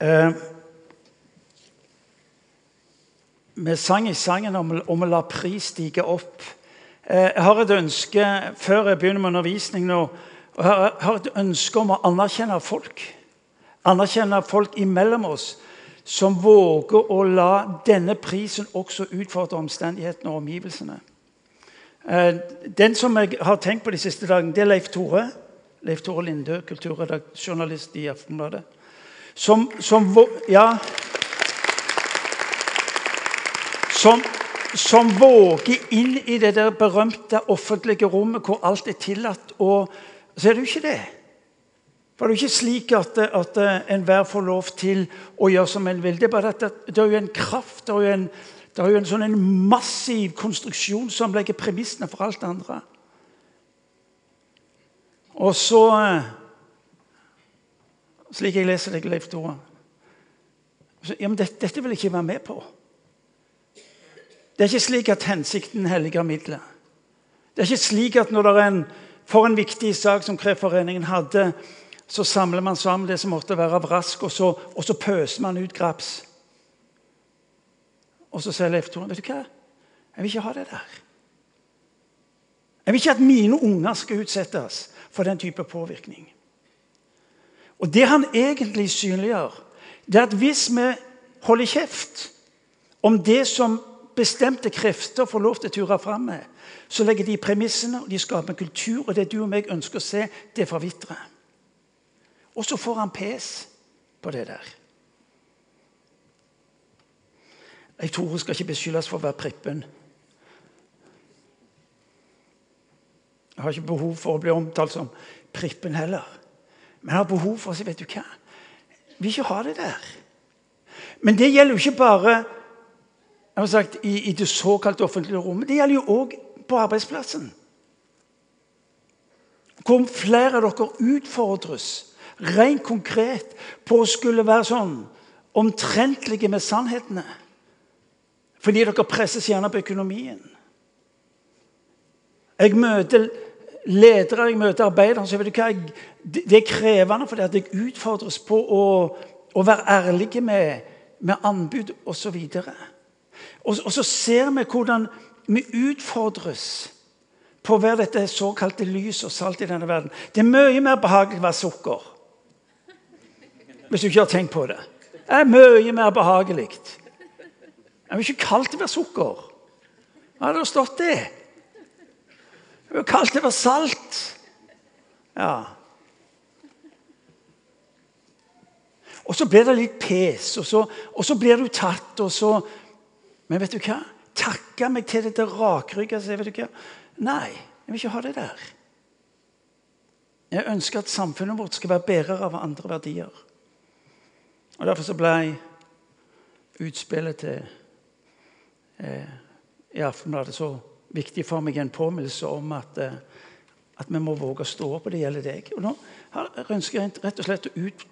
Eh, vi sang i sangen om, om, å la pris stige opp. Eh, jeg har et ønske før jeg begynner med undervisning nå, jeg har et ønske om å anerkjenne folk. Anerkjenne folk imellom oss som våger å la denne prisen også utfordre omstendighetene og omgivelsene. Eh, den som jeg har tenkt på de siste dagene, det er Leif Tore. Leif Tore Lindø, kulturjournalist i Aftenbladet. Som, som Ja. Som, som, våger inn i det der berømte offentlige rommet hvor alt er tillatt. Og så er det jo ikke det. For Det er jo ikke slik at, at enhver får lov til å gjøre som en vil. Det er bare at det, det er jo en kraft, det er jo en, er jo en sånn en massiv konstruksjon som legger premissene for alt det andre. Og så Slik jeg leser deg, Leif Tore ja, men dette, dette vil jeg ikke være med på. Det er ikke slik at hensikten helliger middelet. Det er ikke slik at når det er en, for en viktig sak som Kreftforeningen hadde, så samler man sammen det som måtte være av rask, og så, og så pøser man ut graps. Og så sier Leif Tore vet du hva? Jeg vil ikke ha det der. Jeg vil ikke at mine unger skal utsettes for den type påvirkning. Og Det han egentlig synliggjør, det er at hvis vi holder kjeft om det som bestemte krefter får lov til å ture fram med, så legger de premissene, og de skaper en kultur, og det du og meg ønsker å se, det forvitrer. Og så får han pes på det der. Jeg tror hun skal ikke beskyldes for å være prippen. Jeg har ikke behov for å bli omtalt som prippen heller. Men jeg har behov for å si vet du hva? Jeg vil ikke ha det der. Men det gjelder jo ikke bare jeg har sagt, i, i det såkalte offentlige rommet. Det gjelder jo òg på arbeidsplassen. Hvor flere av dere utfordres rent konkret på å skulle være sånn omtrentlige med sannhetene. Fordi dere presses gjerne på økonomien. Jeg møter ledere, jeg møter arbeidere så vet du hva, Det er krevende fordi at jeg utfordres på å, å være ærlig med, med anbud osv. Og, og, og så ser vi hvordan vi utfordres på å være dette såkalte lys og salt i denne verden. Det er mye mer behagelig å være sukker. Hvis du ikke har tenkt på det. Det er mye mer behagelig. Det er jo ikke kalt å være sukker. Hva hadde det stått det? Det kalte det for salt. Ja. Og så blir det litt pes, og så, og så blir du tatt, og så Men vet du hva? Takke meg til dette rakrygga vet du hva? Nei, jeg vil ikke ha det der. Jeg ønsker at samfunnet vårt skal være bærer av andre verdier. Og Derfor så ble utspillet til eh, i Aftenbladet så viktig for meg en påminnelse om at, eh, at vi må våge å stå opp, og det gjelder deg. Og nå ønsker jeg rett og slett å ut,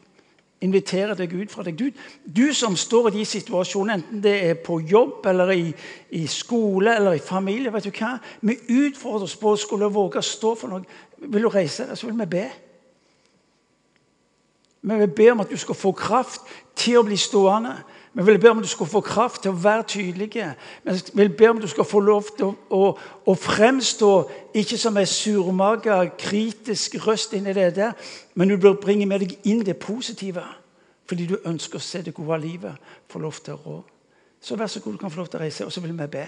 invitere deg ut fra deg. Du, du, som står i de situasjonene, enten det er på jobb eller i, i, skole eller i familie vet du hva? Vi utfordres på å skulle våge å stå for noe. Vil du reise deg, så vil vi be. Vi vil be om at du skal få kraft til å bli stående. Vi vil be om du skal få kraft til å være tydelige. Vi vil be om du skal få lov til å, å, å fremstå ikke som en surmaga, kritisk røst inni det der, men du bør bringe med deg inn det positive. Fordi du ønsker å se det gode livet få lov til å rå. Så vær så god, du kan få lov til å reise, og så vil vi be.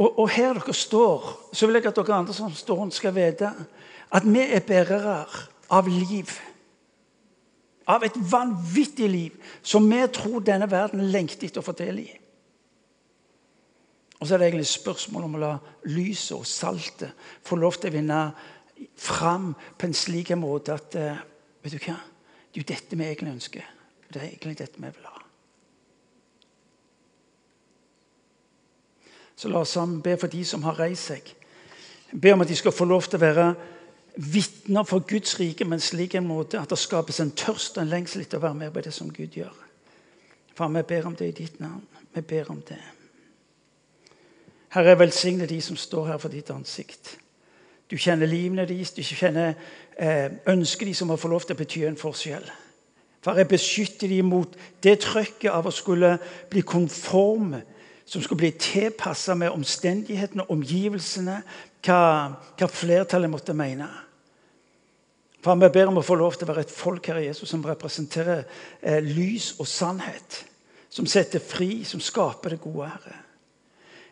Og, og, her dere står, så vil jeg at dere andre som står, skal vite at vi er bærere av liv. Av et vanvittig liv som vi tror denne verden lengter etter å del i. Og så er det egentlig spørsmålet spørsmål om å la lyset og saltet få lov til å vinne fram på en slik måte at eh, Vet du hva? Det er jo dette vi egentlig ønsker. Det er egentlig dette vi vil ha. Så la oss sammen be for de som har reist seg. Be om at de skal få lov til å være vitner for Guds rike men en slik en måte at det skapes en tørst og en lengsel etter å være med på det som Gud gjør. Far, vi ber om det i ditt navn. Vi ber om det. Herre, velsigne de som står her for ditt ansikt. Du kjenner livene deres, du kjenner eh, ønsket de som har fått lov til å bety en forskjell. For jeg beskytter de mot det trøkket av å skulle bli konforme, som skulle bli tilpassa med omstendighetene, omgivelsene, hva, hva flertallet måtte mene. For Vi ber om å få lov til å være et folk her i Jesus som representerer eh, lys og sannhet. Som setter fri, som skaper det gode, Herre.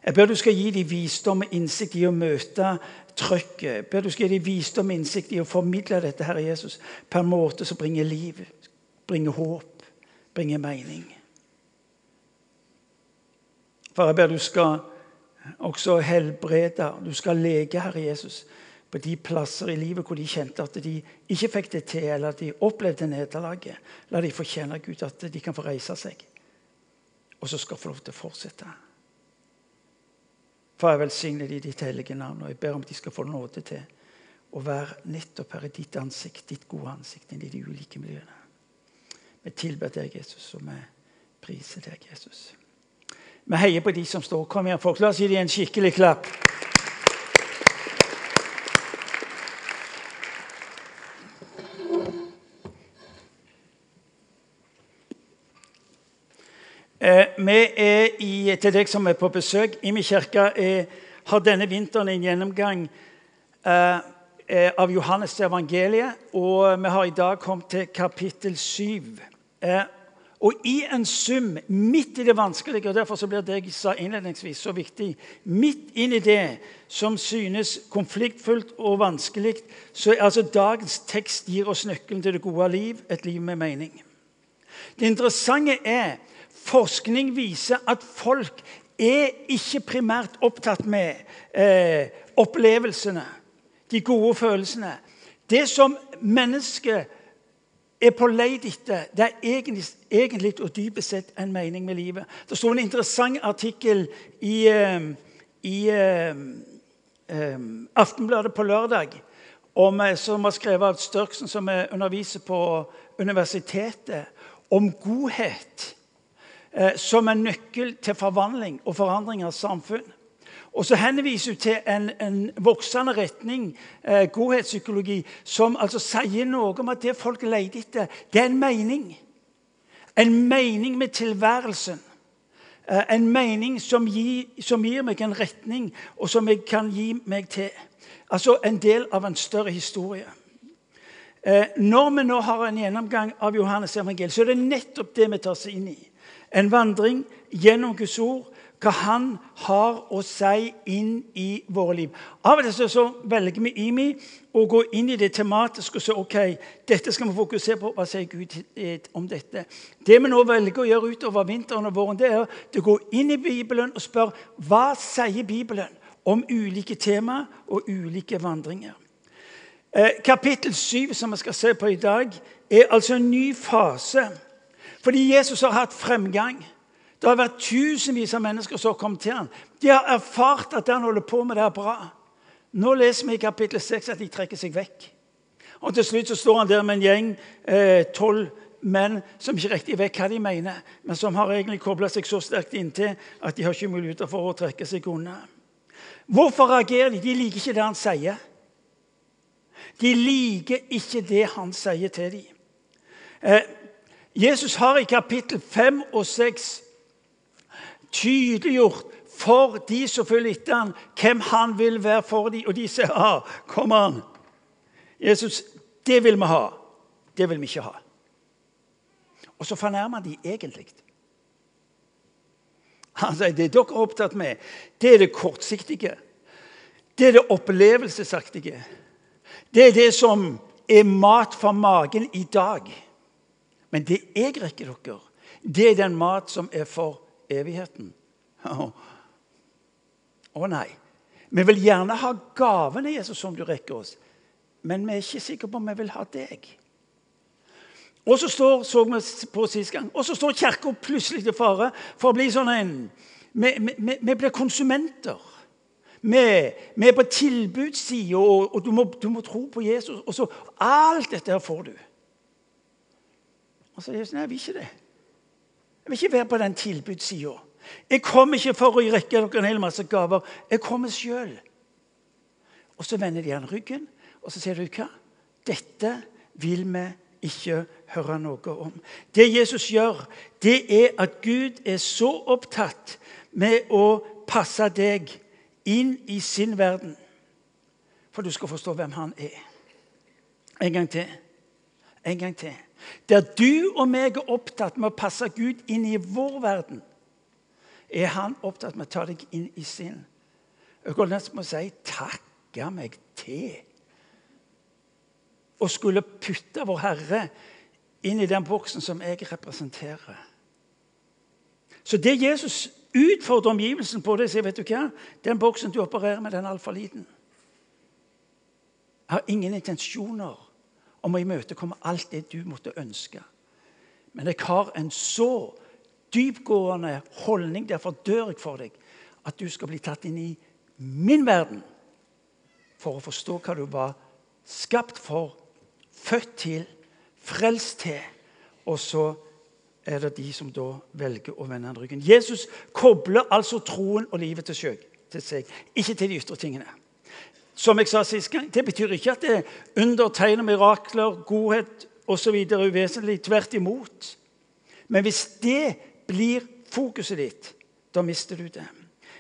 Jeg ber du skal gi dem visdom og innsikt i å møte trøkket. Jeg ber du skal gi dem visdom og innsikt i å formidle dette Herre Jesus, på en måte som bringer liv, bringer håp, bringer mening. For jeg ber du skal også helbrede, du skal lege, Herre Jesus, på de plasser i livet hvor de kjente at de ikke fikk det til, eller at de opplevde nederlaget. La de få kjenne Gud at de kan få reise seg, og så skal få lov til å fortsette. Far, jeg velsigner de i ditt hellige navn, og jeg ber om at de skal få nåde til å være nettopp her i ditt ansikt, ditt gode ansikt, i de ulike miljøene. Vi tilber deg, Jesus, og vi priser deg, Jesus. Vi heier på de som står. Kom igjen, folk. La oss gi dem en skikkelig klapp. Eh, vi er i, til deg som er på besøk i min kirke, eh, har denne vinteren en gjennomgang eh, eh av Johannes evangeliet. Og vi har i dag kommet til kapittel 7. Eh, og i en sum, midt i det vanskelige, og derfor så blir det jeg sa innledningsvis så viktig Midt inn i det som synes konfliktfullt og vanskelig, så er altså dagens tekst gir oss nøkkelen til det gode liv, et liv med mening. Det interessante er Forskning viser at folk er ikke primært opptatt med eh, opplevelsene, de gode følelsene. Det som mennesket er på leit etter, det er egentlig, egentlig, og dypest sett en mening med livet. Det sto en interessant artikkel i, eh, i eh, Aftenbladet på lørdag om, som var skrevet av Størksen, som underviser på universitetet, om godhet som en nøkkel til forvandling og forandring av samfunn. Og så henviser hun til en, en voksende retning, eh, godhetspsykologi, som altså sier noe om at det folk leter etter, det er en mening. En mening med tilværelsen. Eh, en mening som gir, som gir, meg en retning, og som jeg kan gi meg til. Altså en del av en større historie. Eh, når vi nå har en gjennomgang av Johannes evangeliet, så er det nettopp det vi tar oss inn i. En vandring gjennom Guds ord, hva Han har å si inn i våre liv. Av og til så velger vi IMI å gå inn i det tematiske og si ok, dette skal vi fokusere på. Hva sier Gud om dette? Det vi nå velger å gjøre utover vinteren og våren, det er å gå inn i Bibelen og spørre hva sier Bibelen om ulike tema og ulike vandringer. Eh, kapittel 7, som vi skal se på i dag, er altså en ny fase fordi Jesus har hatt fremgang. Det har vært tusenvis av mennesker som har kommet til ham. De har erfart at han holder på med, det er bra. Nå leser vi i kapittel 6 at de trekker seg vekk. Og Til slutt så står han der med en gjeng, eh, tolv eh, menn, som ikke riktig vet hva de mener, men som har egentlig kobla seg så sterkt inntil at de har ikke muligheter for å trekke seg unna. Hvorfor reagerer de? De liker ikke det han sier. De liker ikke det han sier til dem. Eh, Jesus har i kapittel 5 og 6 tydeliggjort for de som følger etter ham, hvem han vil være for dem. Og de sier ah, kom an. Jesus, det vil vi ha. Det vil vi ikke ha. Og så fornærmer de egentlig. Han sier det dere er opptatt med, det er det kortsiktige. Det er det opplevelsesaktige. Det er det som er mat for magen i dag. Men det jeg rekker dere, det er den mat som er for evigheten. Å oh. nei. Vi vil gjerne ha gavene Jesus som du rekker oss, men vi er ikke sikre på om vi vil ha deg. Og så står så vi på sist gang, og så står Kirka plutselig til fare for å bli sånn en Vi, vi, vi blir konsumenter. Vi, vi er på tilbudssida, og, og du, må, du, må, tro på Jesus. Og så Alt dette her får du. Og så er Jesus nei, jeg vil ikke det. Jeg vil ikke være på den tilbudssida. Jeg kommer ikke for å rekke dere en hel masse gaver. Jeg kommer sjøl. Og så vender de han ryggen, og så sier du hva? Dette vil vi ikke høre noe om. Det Jesus gjør, det er at Gud er så opptatt med å passe deg inn i sin verden. For du skal forstå hvem han er. En gang til. En gang til. Der du og meg er opptatt med å passe Gud inn i vår verden, er han opptatt med å ta deg inn i sin. Jeg går nesten med å si 'takke meg til' Å skulle putte vår Herre inn i den boksen som jeg representerer. Så det Jesus utfordrer omgivelsen på, det sier vet du hva? Den boksen du opererer med, den er altfor liten. Jeg har ingen intensjoner om å imøtekomme alt det du måtte ønske. Men jeg har en så dypgående holdning, derfor dør jeg for deg, at du skal bli tatt inn i min verden for å forstå hva du var skapt for født til, frelst til. Og så er det de som da velger å vende den ryggen. Jesus kobler altså troen og livet til, seg, ikke til de ytre tingene. Som jeg sa sist gang, Det betyr ikke at det er under, tegn og mirakler, godhet osv. uvesentlig. Tvert imot. Men hvis det blir fokuset ditt, da mister du det.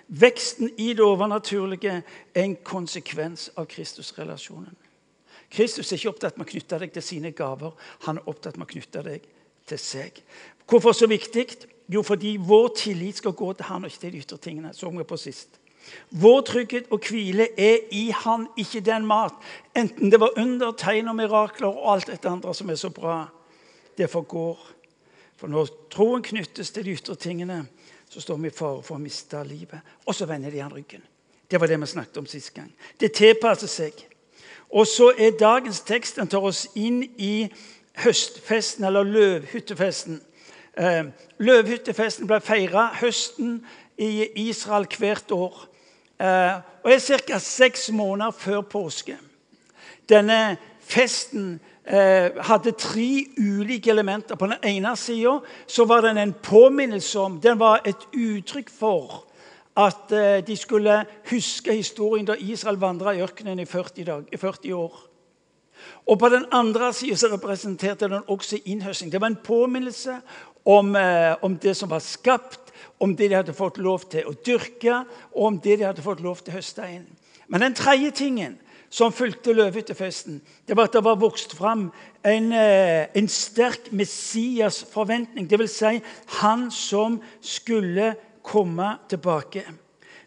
Veksten i det overnaturlige er en konsekvens av Kristusrelasjonen. Kristus er ikke opptatt med å knytte deg til sine gaver. Han er opptatt med å knytte deg til seg. Hvorfor så viktig? Jo, fordi vår tillit skal gå til han og ikke til de ytre tingene. så vi på sist. Vår trygghet og hvile er i han, ikke den mat. Enten det var under, tegn og mirakler og alt dette andre som er så bra. Det forgår. For når troen knyttes til de ytre tingene, så står vi i fare for å miste livet. Og så vender de han ryggen. Det var det vi snakket om sist gang. Det tilpasser seg. Og så er dagens tekst den tar oss inn i høstfesten, eller løvhyttefesten. Eh, løvhyttefesten ble feira høsten i Israel hvert år. Eh, og er ca. seks måneder før påske. Denne festen eh, hadde tre ulike elementer. På den ene sida var den en påminnelse om Den var et uttrykk for at eh, de skulle huske historien da Israel vandra i ørkenen i 40, dag, i 40, år. Og På den andre sida representerte den også innhøsting. Det var en påminnelse om, om, det som var skapt, om det de hadde fått lov til å dyrke, og om det de hadde fått lov til å høste inn. Men den tredje tingen som fulgte løvehyttefesten, det var at det var vokst fram en, eh, en sterk Messias-forventning. Dvs. Si, han som skulle komme tilbake.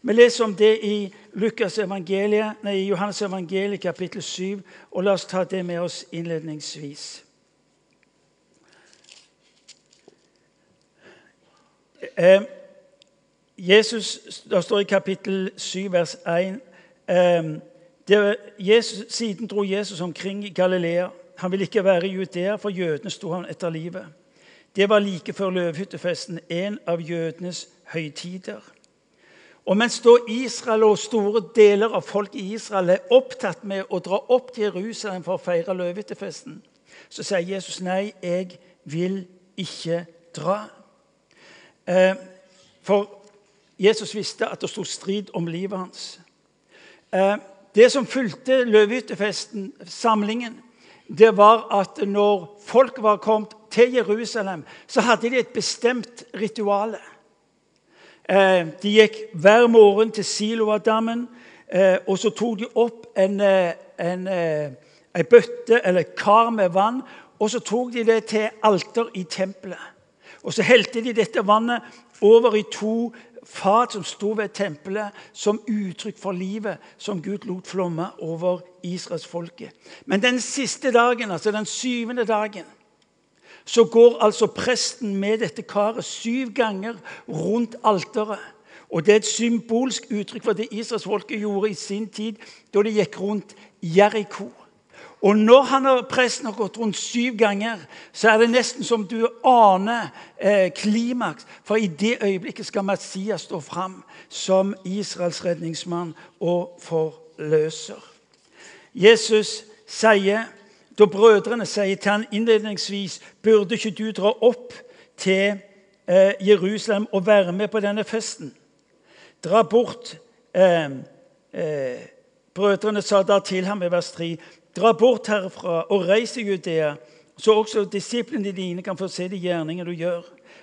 Vi leser om det i nei, Johannes evangeliet kapittel 7. og La oss ta det med oss innledningsvis. Eh, Jesus, Det står i kapittel 7, vers 1 eh, Jesus, Siden dro Jesus omkring i Galilea. Han ville ikke være i Judea, for jødene sto han etter livet. Det var like før løvhyttefesten, en av jødenes høytider. Og mens da Israel og store deler av folk i Israel er opptatt med å dra opp til Jerusalem for å feire løvhyttefesten, så sier Jesus nei, jeg vil ikke dra. Eh, for Jesus visste at det sto strid om livet hans. Eh, det som fulgte løvehyttefesten, samlingen, det var at når folk var kommet til Jerusalem, så hadde de et bestemt ritual. Eh, de gikk hver morgen til Siloadammen, og så tok de opp en, en, en bøtte eller kar med vann, og så tok de det til alter i tempelet. Og så helte de dette vannet over i to fat som sto ved tempelet, som uttrykk for livet som Gud lot flomme over israelsfolket. Men den siste dagen, altså den syvende dagen, så går altså presten med dette karet syv ganger rundt alteret. Og Det er et symbolsk uttrykk for det israelsfolket gjorde i sin tid da de gikk rundt Jeriko. Og når han og presten har gått rundt syv ganger, så er det nesten som du aner eh, klimaks. For i det øyeblikket skal Messias stå fram som Israels redningsmann og forløser. Jesus sier, Da brødrene sier til han innledningsvis burde ikke du dra opp til eh, Jerusalem og være med på denne festen. Dra bort eh, eh, Brødrene sa da til ham i vers 3.: Dra bort herfra og reis til Judea, så også disiplene dine kan få se de gjerninger du gjør.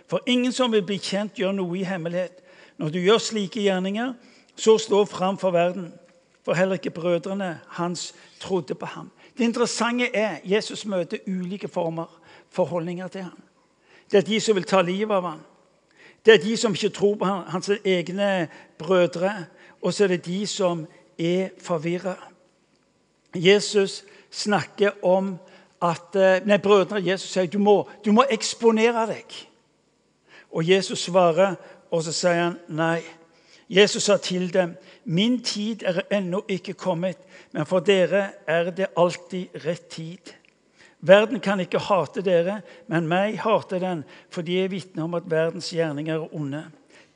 For ingen som vil bli kjent, gjør noe i hemmelighet. Når du gjør slike gjerninger, så stå fram for verden. For heller ikke brødrene hans trodde på ham. Det interessante er Jesus møter ulike former for holdninger til ham. Det er de som vil ta livet av ham. Det er de som ikke tror på ham, hans egne brødre. Og så er det de som er forvirra. Jesus snakker om at eh, nei, brødrene Jesus sier du må, du må eksponere deg. Og Jesus svarer, og så sier han nei. Jesus sa til dem, 'Min tid er ennå ikke kommet, men for dere er det alltid rett tid.' Verden kan ikke hate dere, men meg hater den fordi jeg vitner om at verdens gjerninger er onde.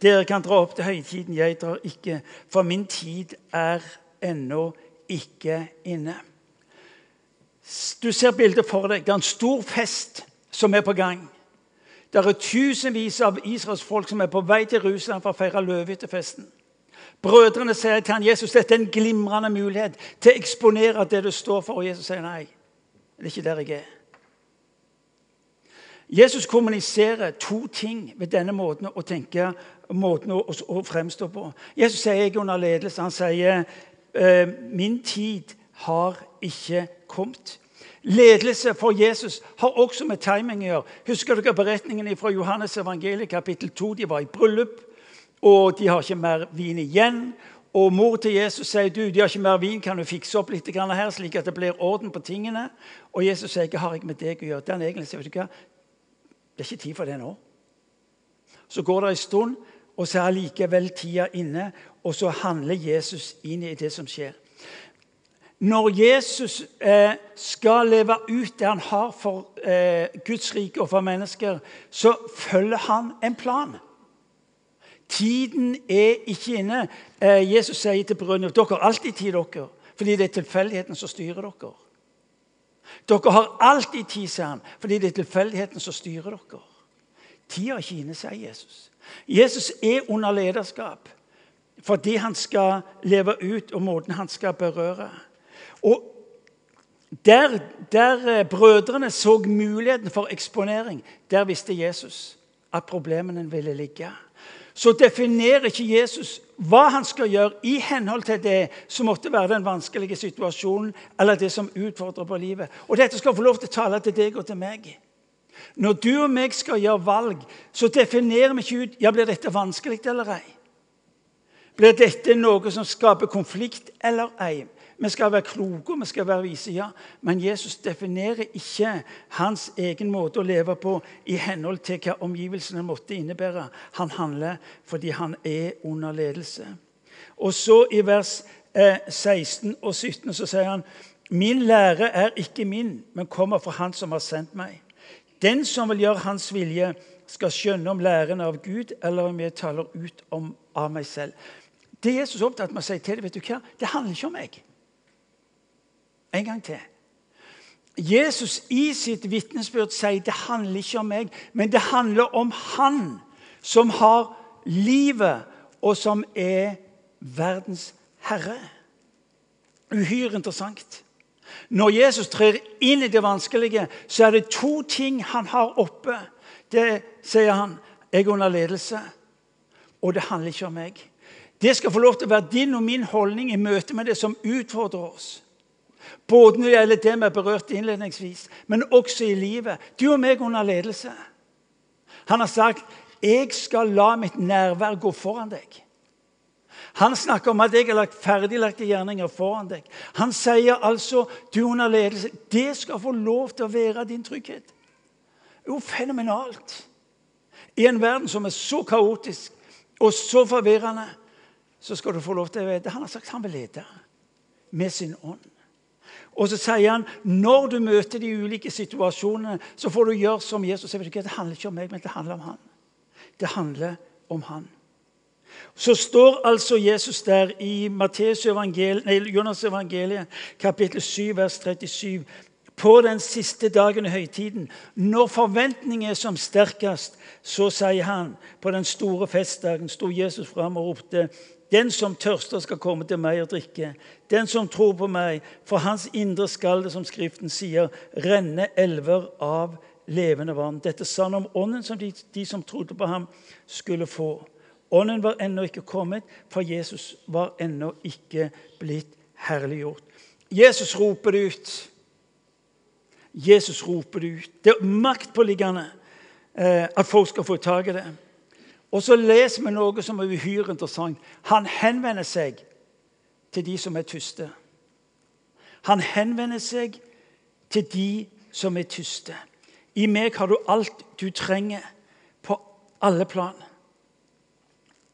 Dere kan dra opp til høytiden, jeg drar ikke, for min tid er ennå ikke inne. Du ser bildet for deg. Det er en stor fest som er på gang. Det er tusenvis av Israels folk som er på vei til Jerusalem for å feire løvehyttefesten. Brødrene sier til han, Jesus dette er en glimrende mulighet til å eksponere det du står for. Og Jesus sier nei. Det er ikke der jeg er. Jesus kommuniserer to ting ved denne måten å tenke måten å, å fremstå på. Jesus sier jeg er under ledelse. Han sier min tid har ikke kommet. Ledelse for Jesus har også med timing å gjøre. Husker dere beretningen fra Johannes evangeliet kapittel 2? De var i bryllup, og de har ikke mer vin igjen. Og mor til Jesus sier du, de har ikke mer vin, kan du fikse opp litt her, slik at det blir orden på tingene? Og Jesus sier hva har jeg med deg å gjøre? Den egentlig sier, vet du hva? Det er ikke tid for det nå. Så går det en stund, og så er likevel tida inne, og så handler Jesus inn i det som skjer. Når Jesus eh, skal leve ut det han har for eh, Guds rike og for mennesker, så følger han en plan. Tiden er ikke inne. Eh, Jesus sier til brødrene dere har alltid tid, dere, fordi det er tilfeldigheten som styrer dere. Dere har alltid tid, sier han, fordi det er tilfeldigheten som styrer dere. Tida er ikke inne, sier Jesus. Jesus er under lederskap fordi han skal leve ut, og måten han skal berøre. Og der, der eh, brødrene så muligheten for eksponering, der visste Jesus at problemene ville ligge. Så definerer ikke Jesus hva han skal gjøre i henhold til det som måtte være den vanskelige situasjonen, eller det som utfordrer på livet. Og dette skal få lov til å tale til deg og til meg. Når du og meg skal gjøre valg, så definerer vi ikke ut ja, blir dette vanskelig eller ei. Blir dette noe som skaper konflikt eller ei? Vi skal være kloke vi skal være vise, ja. Men Jesus definerer ikke hans egen måte å leve på i henhold til hva omgivelsene måtte innebære. Han handler fordi han er under ledelse. Og så i vers eh, 16 og 17 så sier han Min lære er ikke min, men kommer fra Han som har sendt meg. Den som vil gjøre Hans vilje, skal skjønne om læren av Gud, eller om jeg taler ut om, av meg selv. Det Jesus er opptatt med å si til deg, vet du hva? Det handler ikke om meg. En gang til. Jesus i sitt vitnesbyrd sier det handler ikke om meg, men det handler om Han som har livet, og som er verdens herre. Uhyre interessant. Når Jesus trer inn i det vanskelige, så er det to ting han har oppe. Det sier han jeg er under ledelse, og det handler ikke om meg. Det skal få lov til å være din og min holdning i møte med det som utfordrer oss. Både når det gjelder det vi berørt innledningsvis, men også i livet. Du og meg under ledelse. Han har sagt 'Jeg skal la mitt nærvær gå foran deg'. Han snakker om at jeg har lagt ferdiglagte gjerninger foran deg. Han sier altså du under ledelse, det skal få lov til å være din trygghet. Jo, fenomenalt. I en verden som er så kaotisk og så forvirrende, så skal du få lov til å vite Han har sagt han vil lede med sin ånd. Og så sier han når du møter de ulike situasjonene, så får du gjøre som Jesus sier. Det handler ikke om meg, men det handler om han. Det handler om han. Så står altså Jesus der i Matteus nei, Jonas evangeliet, kapittel 7, vers 37. på den siste dagen i høytiden, når forventningen er som sterkest, så sier han på den store festdagen sto Jesus fram og ropte den som tørster, skal komme til meg og drikke. Den som tror på meg, for hans indre skal det, som Skriften sier, renne elver av levende vann. Dette sa han om ånden som de, de som trodde på ham, skulle få. Ånden var ennå ikke kommet, for Jesus var ennå ikke blitt herliggjort. Jesus roper det ut. Jesus roper det ut. Det er maktpåliggende eh, at folk skal få tak i det. Og så leser vi noe som er uhyre interessant. Han henvender seg til de som er tyste. Han henvender seg til de som er tyste. I meg har du alt du trenger på alle plan.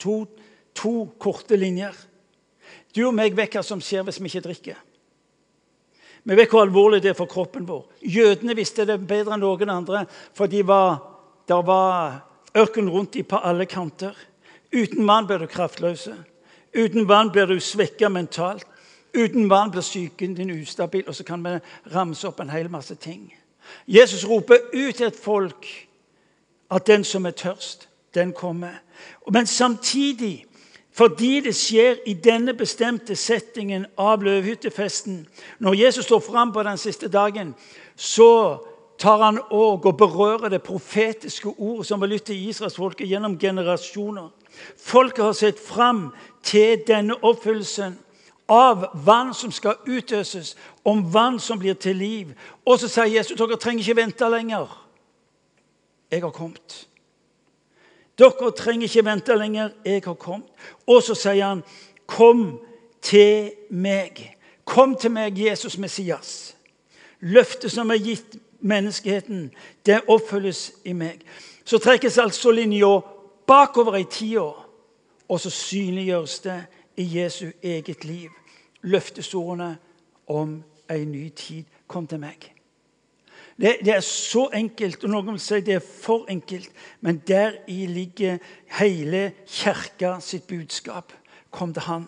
To, to korte linjer. Du og meg vet hva som skjer hvis vi ikke drikker. Vi vet hvor alvorlig det er for kroppen vår. Jødene visste det bedre enn noen andre, for de var, der var ørken rundt dem på alle kanter. Uten vann blir du kraftløse. Uten vann blir du svekka mentalt. Uten vann blir psyken din ustabil. Og så kan vi ramse opp en hel masse ting. Jesus roper ut til et folk at den som er tørst, den kommer. Men samtidig, fordi det skjer i denne bestemte settingen av løvhyttefesten Når Jesus står fram på den siste dagen, så tar han òg og berører det profetiske ordet som har lyttet til israelsfolket gjennom generasjoner. Folket har sett fram til denne oppfyllelsen av vann som skal utøses, om vann som blir til liv. Og så sier Jesus dere trenger ikke vente lenger. Jeg har kommet. Dere trenger ikke vente lenger. Jeg har kommet. Og så sier han, kom til meg. Kom til meg, Jesus Messias. Løftet som er gitt menneskeheten, det oppfylles i meg. Så trekkes altså linja bakover i tida, og så synliggjøres det i Jesu eget liv. Løftesordene om ei ny tid. Kom til meg. Det, det, er så enkelt, og noen vil si det er for enkelt, men deri ligger hele kirka sitt budskap. Kom til Han.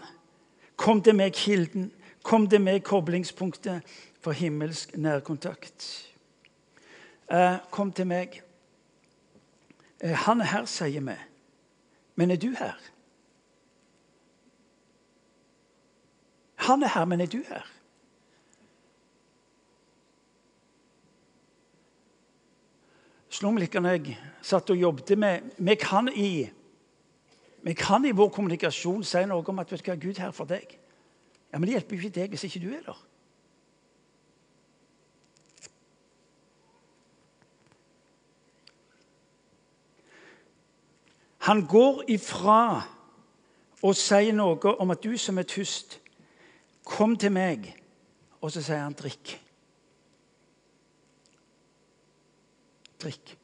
Kom til meg, kilden. Kom til meg, koblingspunktet for himmelsk nærkontakt. Eh, kom til meg. Eh, han er her, sier vi. Men er du her? Han er her, men er du her? meg jeg satt og jobbet med Vi kan i, vi kan i vår kommunikasjon si noe om at vet du hva, Gud er her for deg. Ja, Men det hjelper jo ikke deg hvis ikke du er der. Han går ifra og sier noe om at du som er tyst, kom til meg. Og så sier han drikk. Drikk.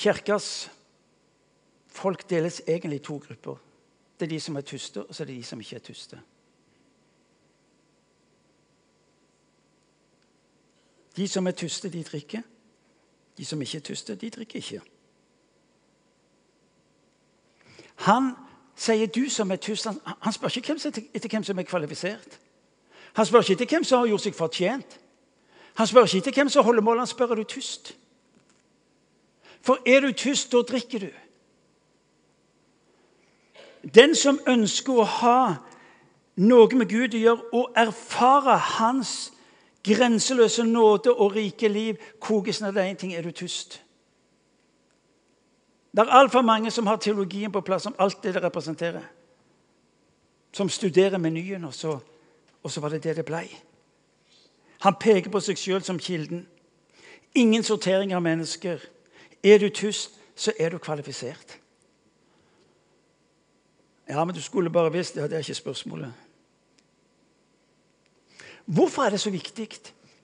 Kirkas folk deles egentlig i to grupper. Det er de som er tyste, og så er det de som ikke er tyste. De som er tyste, de drikker. De som ikke er tyste, de drikker ikke. Han sier 'du som er tyst'. Han, han spør ikke hvem, etter hvem som er kvalifisert. Han spør ikke etter hvem som har gjort seg fortjent. Han spør ikke etter hvem som holder mål. Han spør er du tyst. For er du tyst, da drikker du. Den som ønsker å ha noe med Gud å gjøre og erfare Hans grenseløse nåde og rike liv, kokes ned til én ting er du tyst. Det er altfor mange som har teologien på plass om alt det det representerer. Som studerer menyen, og så, og så var det det det blei. Han peker på seg sjøl som kilden. Ingen sortering av mennesker. Er du tyst, så er du kvalifisert. Ja, men du skulle bare visst det. Det er ikke spørsmålet. Hvorfor er det så viktig?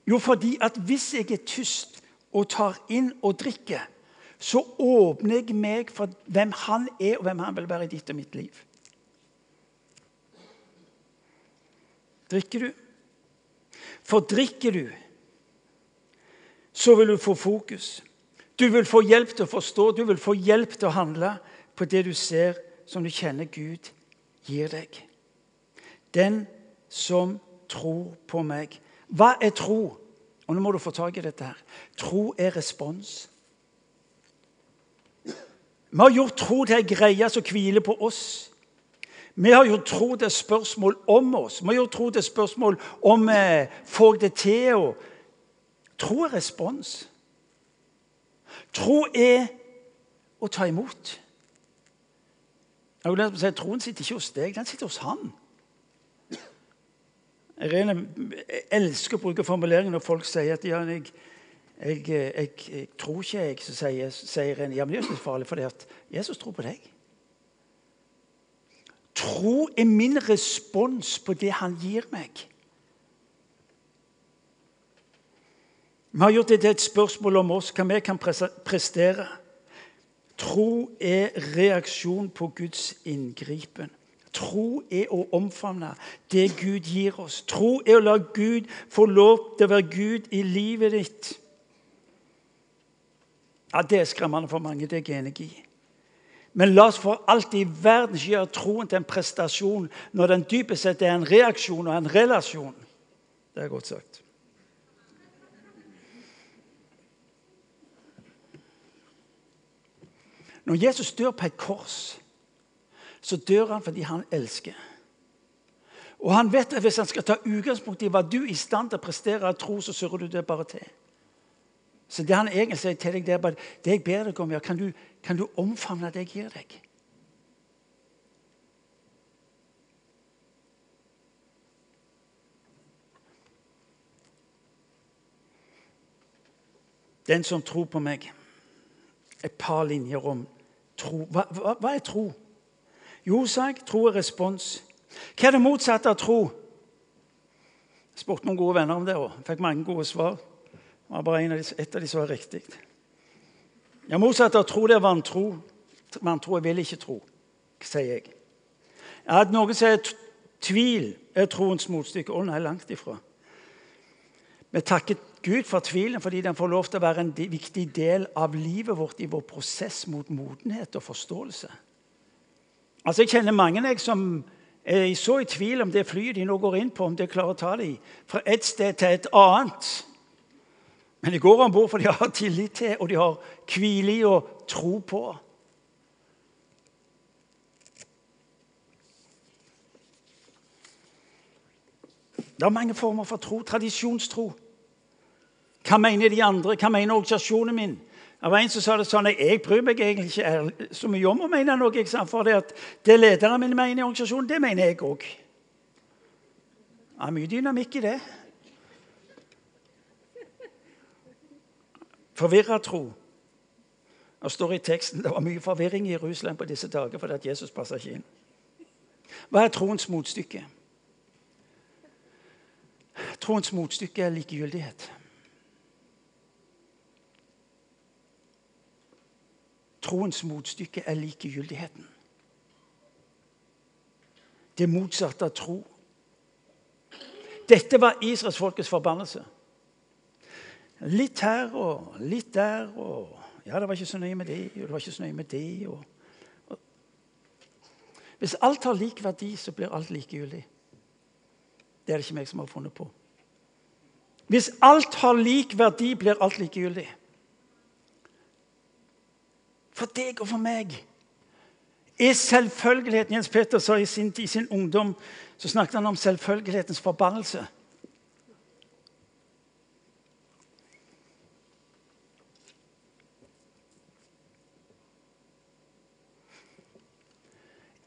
Jo, fordi at hvis jeg er tyst og tar inn og drikker, så åpner jeg meg for hvem han er, og hvem han vil være i ditt og mitt liv. Drikker du? For drikker du, så vil du få fokus. Du vil få hjelp til å forstå, du vil få hjelp til å handle på det du ser som du kjenner Gud gir deg. Den som tror på meg. Hva er tro? Og nå må du få tak i dette her. Tro er respons. Vi har gjort tro til ei greie som hviler på oss. Vi har gjort tro til spørsmål om oss. Vi har gjort tro til spørsmål om eh, får det til. Og... Tro er respons. Tro er å ta imot. Jeg vil si, Troen sitter ikke hos deg, den sitter hos han. Jeg elsker å bruke formuleringen når folk sier at ja, jeg, jeg, jeg, jeg, tror ikke jeg. Så sier, sier en ja, men det er ikke farlig, for Jesus tror på deg. Tro er min respons på det han gir meg. Vi har gjort det til et spørsmål om oss, hva vi kan prestere. Tro er reaksjon på Guds inngripen. Tro er å omfavne det Gud gir oss. Tro er å la Gud få lov til å være Gud i livet ditt. Ja, Det er skremmende for mange. Det er jeg. Men la oss for alt i verden ikke gjøre troen til en prestasjon når den dypest sett er en reaksjon og en relasjon. Det er godt sagt. Når Jesus dør på et kors, så dør han fordi han elsker. Og han vet at Hvis han skal ta utgangspunkt i hva du er i stand til å prestere av tro, så surrer du det bare til. Så det han egentlig sier til deg, det er bare det jeg ber deg om, ja, kan, du, kan du omfavne det jeg gir deg? Den som tror på meg. Et par linjer om tro. Hva, hva, hva er tro? Jo, sa jeg, tro er respons. Hva er det motsatte av tro? Jeg spurte noen gode venner om det òg. fikk mange gode svar. Det var bare av de, et som var riktig. Ja, Motsatt av tro det er vantro. Vantro jeg vil ikke tro, sier jeg. At noen sier tvil er troens motstykke. Å nei, langt ifra. Vi takker Gud for tvilen fordi den får lov til å være en viktig del av livet vårt i vår prosess mot modenhet og forståelse. Altså, Jeg kjenner mange jeg, som er så i tvil om det flyet de nå går inn på, om det klarer å ta dem fra et sted til et annet. Men de går om bord for de har tillit til og de har hvile i og tro på. Det er mange former for tro. Tradisjonstro. Hva mener de andre? Hva mener organisasjonen min? Det var en som sa det sånn Jeg bryr meg egentlig ikke så mye om å mene noe. For det at det lederne mine mener i organisasjonen, det mener jeg òg. Det er mye dynamikk i det. Forvirra tro. Det står i teksten det var mye forvirring i Jerusalem på disse dager fordi at Jesus passer ikke inn. Hva er troens motstykke? Troens motstykke er likegyldighet. Troens motstykke er likegyldigheten. Det motsatte av tro. Dette var israelsfolkets forbannelse. Litt her og litt der. og Ja, det var ikke så nøye med det, og det var ikke så nøye med det. Og, og. Hvis alt har lik verdi, så blir alt likegyldig. Det er det ikke meg som har funnet på. Hvis alt har lik verdi, blir alt likegyldig. For deg og for meg er selvfølgeligheten Jens Peter sa i sin, i sin ungdom så snakket han om selvfølgelighetens forbannelse.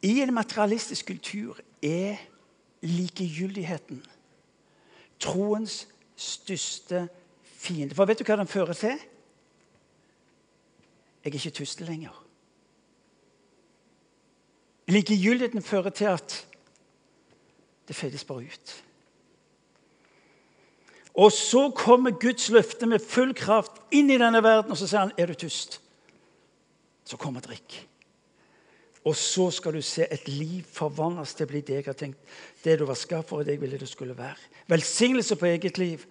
I en materialistisk kultur er likegyldigheten troens største fiende. For vet du hva den fører til? Jeg er ikke tuste lenger. Likegyldigheten fører til at det fedes bare ut. Og så kommer Guds løfte med full kraft inn i denne verden, og så sier han, 'Er du tyst, Så kommer drikk. Og så skal du se et liv forvandles til å bli det jeg har tenkt. Det du var skapt for, og det jeg ville du skulle være. Velsignelse på eget liv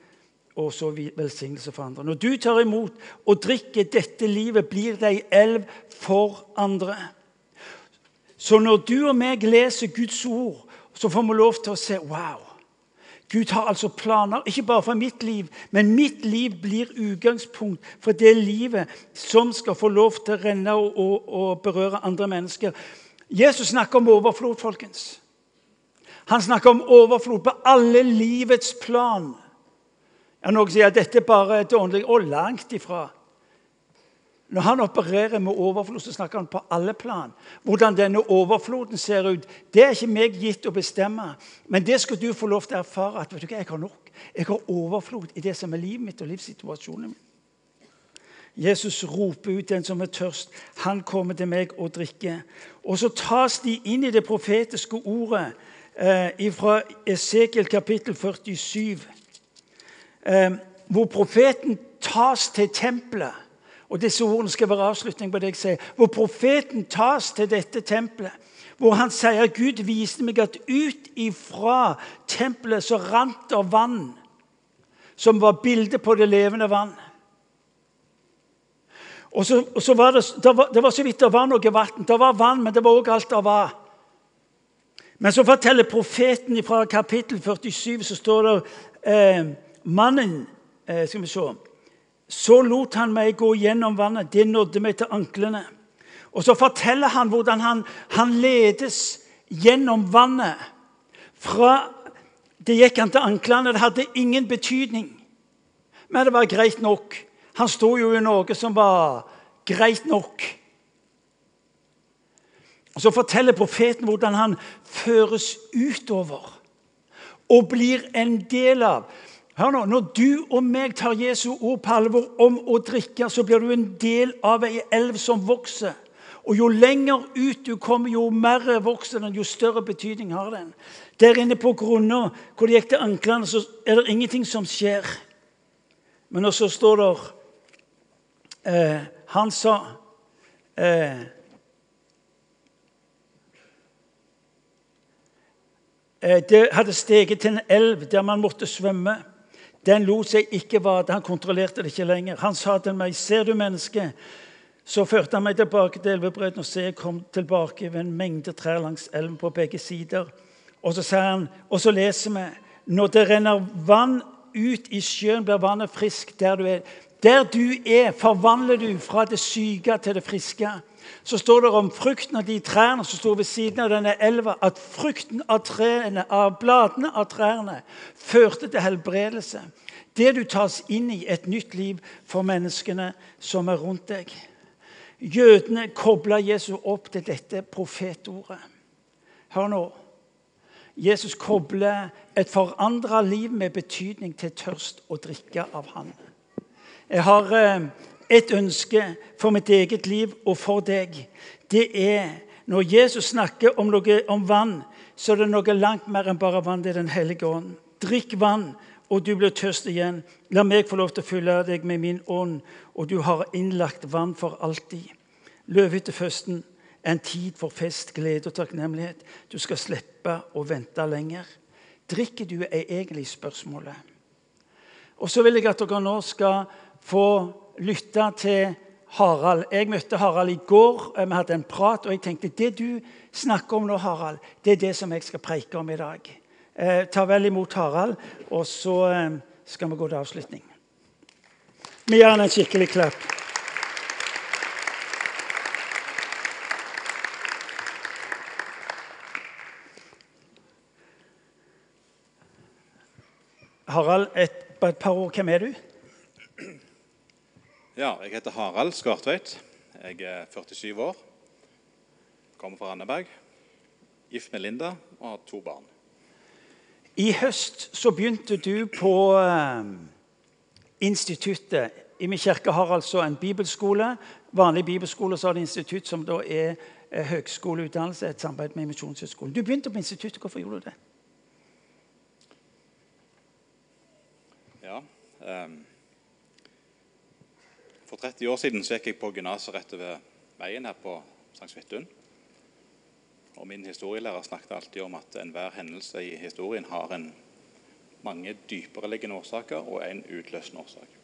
og så velsignelse for andre. Når du tar imot og drikker dette livet, blir det ei elv for andre. Så når du og meg leser Guds ord, så får vi lov til å se wow. Gud har altså planer, ikke bare for mitt liv, men mitt liv blir utgangspunkt for det livet som skal få lov til å renne og, og, og berøre andre mennesker. Jesus snakker om overflod, folkens. Han snakker om overflod på alle livets plan. Ja, Noen sier at dette bare er åndelig. Og langt ifra. Når han opererer med overflod, så snakker han på alle plan. Hvordan denne overfloden ser ut, det er ikke meg gitt å bestemme. Men det skal du få lov til å erfare. at vet du hva, Jeg har nok. Jeg har overflod i det som er livet mitt og livssituasjonen min. Jesus roper ut den som er tørst. Han kommer til meg og drikker. Og så tas de inn i det profetiske ordet eh, fra Esekiel kapittel 47, eh, hvor profeten tas til tempelet. Og Disse ordene skal være avslutning på det jeg sier. Hvor profeten tas til dette tempelet. Hvor han sier at Gud viste meg at ut ifra tempelet så rant det vann, som var bildet på det levende vann. Og så, og så var det, det, var, det var så vidt det var noe vann. Det var vann, men det var òg alt det var. Men så forteller profeten fra kapittel 47, så står det eh, Mannen eh, Skal vi se Så lot han meg gå gjennom vannet. Det nådde meg til anklene. Og så forteller han hvordan han, han ledes gjennom vannet. Fra det gikk han til anklene. Det hadde ingen betydning. Men det var greit nok. Han sto jo i noe som var greit nok. Og Så forteller profeten hvordan han føres utover og blir en del av. Hør nå, Når du og meg tar Jesu ord på alvor om å drikke, så blir du en del av ei elv som vokser. Og Jo lenger ut du kommer, jo mer vokser den, jo større betydning har den. Der inne på grunna hvor det gikk til anklene, så er det ingenting som skjer. Men også står det eh, Han sa eh, Eh, det hadde steget til en elv der man måtte svømme. Den lot seg ikke vade. Han kontrollerte det ikke lenger. Han sa til meg, 'Ser du mennesket?' Så førte han meg tilbake til elvebredden, og så jeg kom tilbake ved en mengde trær langs elven på begge sider. Og så sa han, og så leser vi når det renner vann ut i sjøen, blir vannet frisk der du er. Der du er, forvandler du fra det syke til det friske så står det om frukten av de trærne som står ved siden av denne elva, at frukten av, trærne, av bladene av trærne førte til helbredelse. Det du tas inn i et nytt liv for menneskene som er rundt deg. Jødene kobla Jesus opp til dette profetordet. Hør nå. Jesus kobler et forandra liv med betydning til tørst og drikke av Han. Jeg har eh, et ønske for mitt eget liv og for deg. Det er når Jesus snakker om, noe, om vann, så er det noe langt mer enn bare vann. Det er Den hellige ånd. Drikk vann, og du blir tørst igjen. La meg få lov til å fylle deg med min ånd, og du har innlagt vann for alltid. Løvehytteføsten er en tid for fest, glede og takknemlighet. Du skal slippe å vente lenger. Drikker du, er egentlig spørsmålet. Og så vil jeg at dere nå skal få lytte til Harald. Jeg møtte Harald i går. Vi hadde en prat, og jeg tenkte det du snakker om nå, Harald, det er det som jeg skal preike om i dag. Eh, ta vel imot Harald, og så eh, skal vi gå til avslutning. Vi gir han en skikkelig klapp. Harald, et, et par ord. Hvem er du? Ja, jeg heter Harald Skartveit. Jeg er 47 år. Kommer fra Randaberg. Gift med Linda og har to barn. I høst så begynte du på uh, instituttet. I min kirke har altså en bibelskole. Vanlig bibelskole så har det institutt som da er uh, høgskoleutdannelse. Et samarbeid med Misjonshøgskolen. Du begynte på instituttet. Hvorfor gjorde du det? Ja, um for 30 år siden så gikk jeg på gymnaset rett over veien her på St. Svithun. Og min historielærer snakket alltid om at enhver hendelse i historien har en mange dypereliggende årsaker og en utløsende årsak.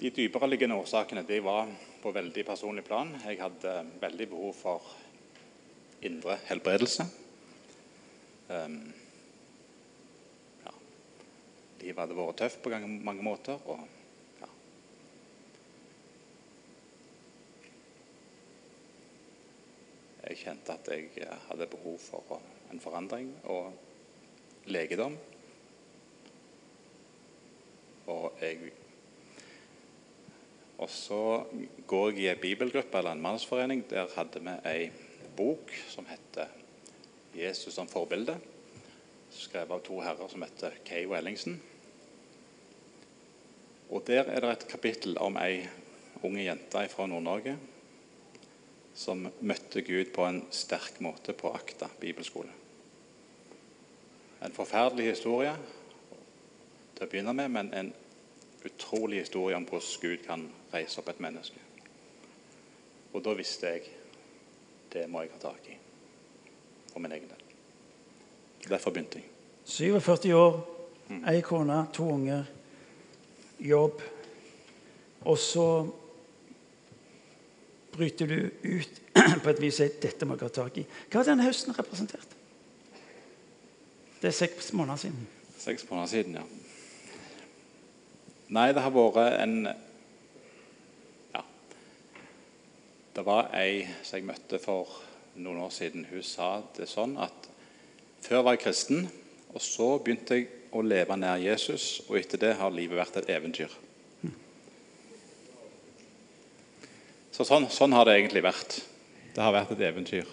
De dypereliggende årsakene de var på veldig personlig plan. Jeg hadde veldig behov for indre helbredelse. Um. Livet hadde vært tøft på mange måter. og ja. Jeg kjente at jeg hadde behov for en forandring og legedom. Og jeg og så går jeg i en bibelgruppe eller en mannsforening. Der hadde vi ei bok som heter 'Jesus som forbilde', skrevet av to herrer som heter Kay og Ellingsen. Og Der er det et kapittel om ei unge jente fra Nord-Norge som møtte Gud på en sterk måte på Akta bibelskole. En forferdelig historie til å begynne med, men en utrolig historie om hvordan Gud kan reise opp et menneske. Og da visste jeg det må jeg ha tak i for min egen del. Derfor begynte jeg. 47 år, ei kone, to unger, jobb. Og så bryter du ut på et vis at dette må jeg ha tak i. Hva har denne høsten representert? Det er seks måneder siden. Seks måneder siden, ja. Nei, det har vært en Ja. Det var ei som jeg møtte for noen år siden. Hun sa det sånn at før var jeg kristen, og så begynte jeg å leve nær Jesus, og etter det har livet vært et eventyr. Så sånn, sånn har det egentlig vært. Det har vært et eventyr.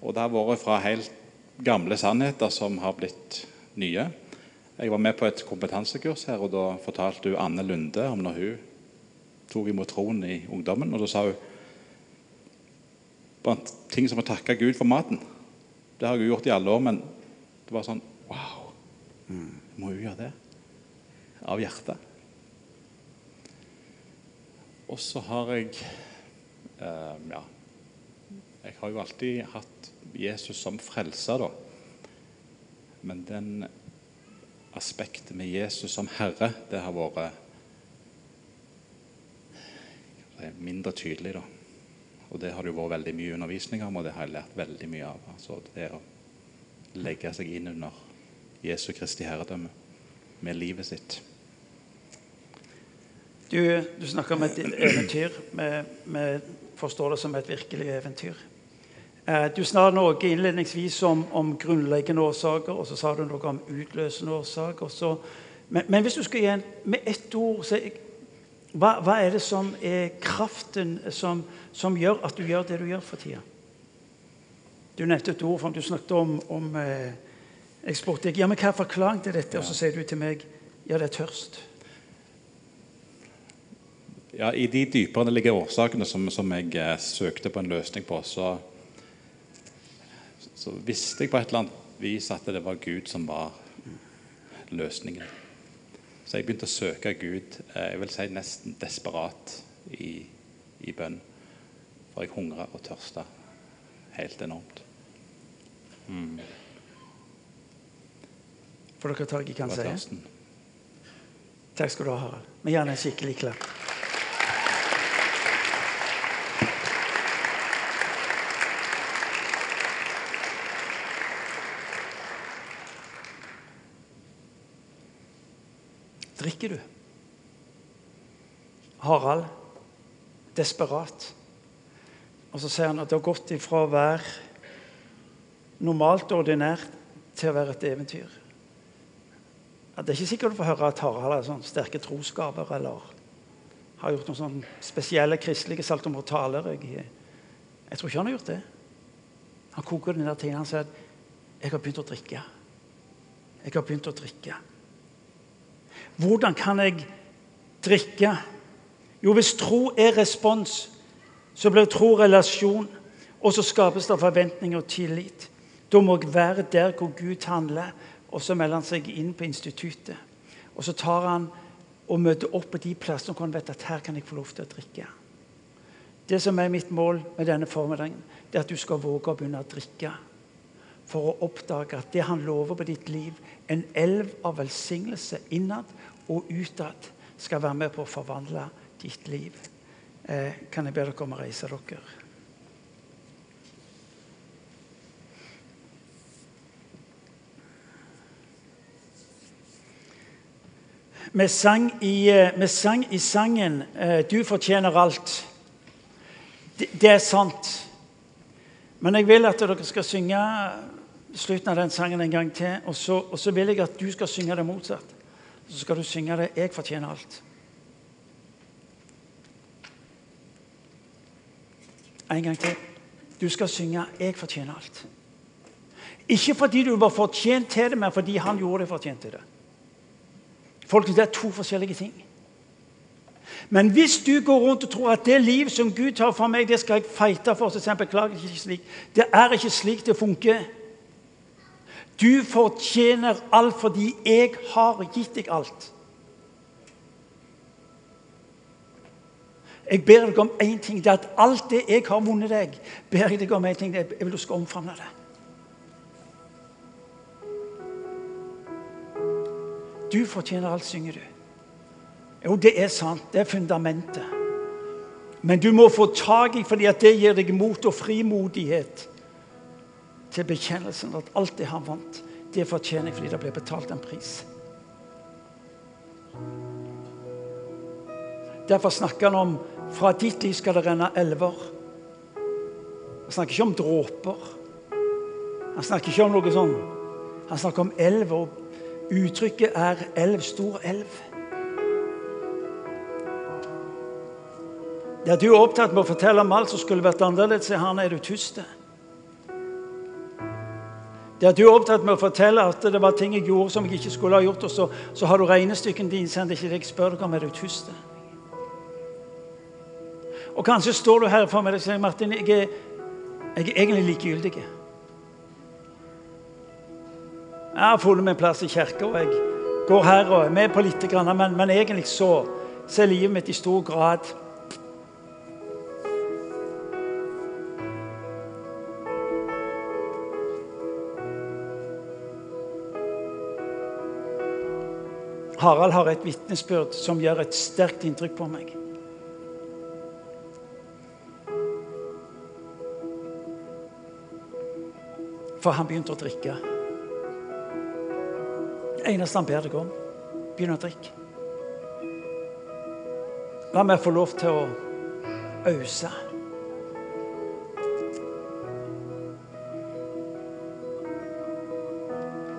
Og det har vært fra helt gamle sannheter som har blitt nye. Jeg var med på et kompetansekurs her, og da fortalte hun Anne Lunde om når hun tok imot troen i ungdommen. Og da sa hun blant ting som å takke Gud for maten. Det har hun gjort i alle år, men det var sånn Wow! Må jo gjøre det? Av hjertet. Og så har jeg eh, Ja. Jeg har jo alltid hatt Jesus som frelser, da. Men den aspektet med Jesus som Herre, det har vært mindre tydelig. da. Og Det har det jo vært veldig mye undervisning om, og det har jeg lært veldig mye av. Altså Det å legge seg inn under Jesu Kristi herredømme med livet sitt. Du, du snakker om et eventyr. Vi forstår det som et virkelig eventyr. Eh, du sa noe innledningsvis om, om, grunnleggende årsaker, og så sa du noe om utløsende årsaker. Så, men, men, hvis du skal igjen med ett ord så, hva, hva, er det som er kraften som, som, gjør at du gjør det du gjør for tida? Du nevnte et ord, for du snakket om, om eh, deg ja, men hva er forklaringen til dette, og så sier du til meg ja, det er tørst. Ja, I de dypere ligger årsakene som, som jeg eh, søkte på en løsning på, så så visste jeg på et eller annet vis at det var Gud som var løsningen. Så jeg begynte å søke Gud eh, jeg vil si nesten desperat i, i bønn. For jeg hungra og tørsta helt enormt. Mm. Får dere tak i hva han sier? Takk skal du ha, Harald. Men gjerne en skikkelig klapp. drikker du? Harald, desperat. Og så sier han at det har gått ifra å være normalt ordinært til å være et eventyr. Ja, det er ikke sikkert du får høre at Harald har sånne sterke trosgaver eller har gjort noen sånne spesielle kristelige saltomortaler. Jeg, jeg tror ikke han har gjort det. Han koker den der tingen. Han sier at 'jeg har begynt å drikke'. Jeg har begynt å drikke. Hvordan kan jeg drikke? Jo, hvis tro er respons, så blir tro relasjon. Og så skapes det forventning og tillit. Da må jeg være der hvor Gud handler, og så melder han seg inn på instituttet. Og så tar han og møter opp på de plassene hvor han vet at her kan jeg få lov til å drikke. Det som er mitt mål med denne formiddagen, det er at du skal våge å begynne å drikke. for å oppdage at det han lover på ditt liv, en elv av velsignelse innad og utad, skal være med på å forvandle ditt liv. Eh, kan jeg be dere om å reise dere? Vi sang i, eh, vi sang i sangen eh, 'Du fortjener alt'. Det, det er sant. Men jeg vil at dere skal synge slutten av den sangen en gang til. Og så, og så vil jeg at du skal synge det motsatt. Så skal du synge det 'Jeg fortjener alt'. En gang til. Du skal synge 'Jeg fortjener alt'. Ikke fordi du var fortjent til det, men fordi han gjorde deg fortjent til det. Folkens, Det er to forskjellige ting. Men hvis du går rundt og tror at det liv som Gud tar for meg, det skal jeg feite for beklager ikke slik. Det er ikke slik det funker. Du fortjener alt fordi jeg har gitt deg alt. Jeg ber deg om én ting. Det er at alt det jeg har vunnet deg, ber jeg deg om én ting. Jeg vil du skal omfavne det. Du fortjener alt, synger du. Jo, det er sant. Det er fundamentet. Men du må få tak i fordi at det gir deg mot og frimodighet til bekjennelsen at alt det han vant, det fortjener jeg fordi det ble betalt en pris. Derfor snakker han om fra ditt liv skal det renne elver. Han snakker ikke om dråper. Han snakker ikke om noe sånn. Han snakker om elv, og uttrykket er elv, stor elv. Der du er opptatt med å fortelle om alt som skulle vært annerledes, er han er du tyst. Der du er opptatt med å fortelle at det var ting jeg gjorde som jeg ikke skulle ha gjort, og så, så har du regnestykken din, så er ikke deg, spør deg om, er du tyst. Og kanskje står du her for meg og sier Martin, jeg er, jeg er egentlig likegyldig. Jeg har funnet min plass i kirka, og jeg går her og er med på litt, men, men egentlig så, så er livet mitt i stor grad Harald har et vitnesbyrd som gjør et sterkt inntrykk på meg. For han begynte å drikke. Det eneste han ber deg om, begynn å drikke. La meg få lov til å ause.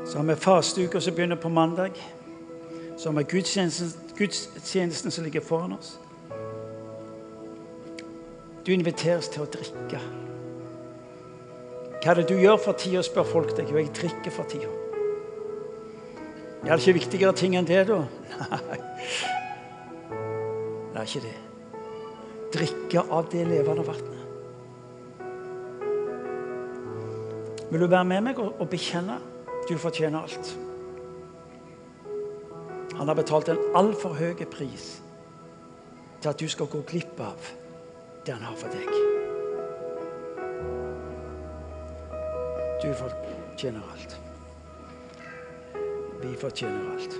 Så har vi fasteuka som begynner på mandag Så har vi gudstjenesten, gudstjenesten som ligger foran oss. Du inviteres til å drikke. Hva er det du gjør for tida, spør folk deg. Jo, jeg drikker for tida. Er det ikke viktigere ting enn det, da? Nei. Det er ikke det. Drikke av det levende vannet. Vil du være med meg og bekjenne? Du fortjener alt. Han har betalt en altfor høy pris til at du skal gå glipp av det han har for deg. fortjener alt. Vi fortjener alt.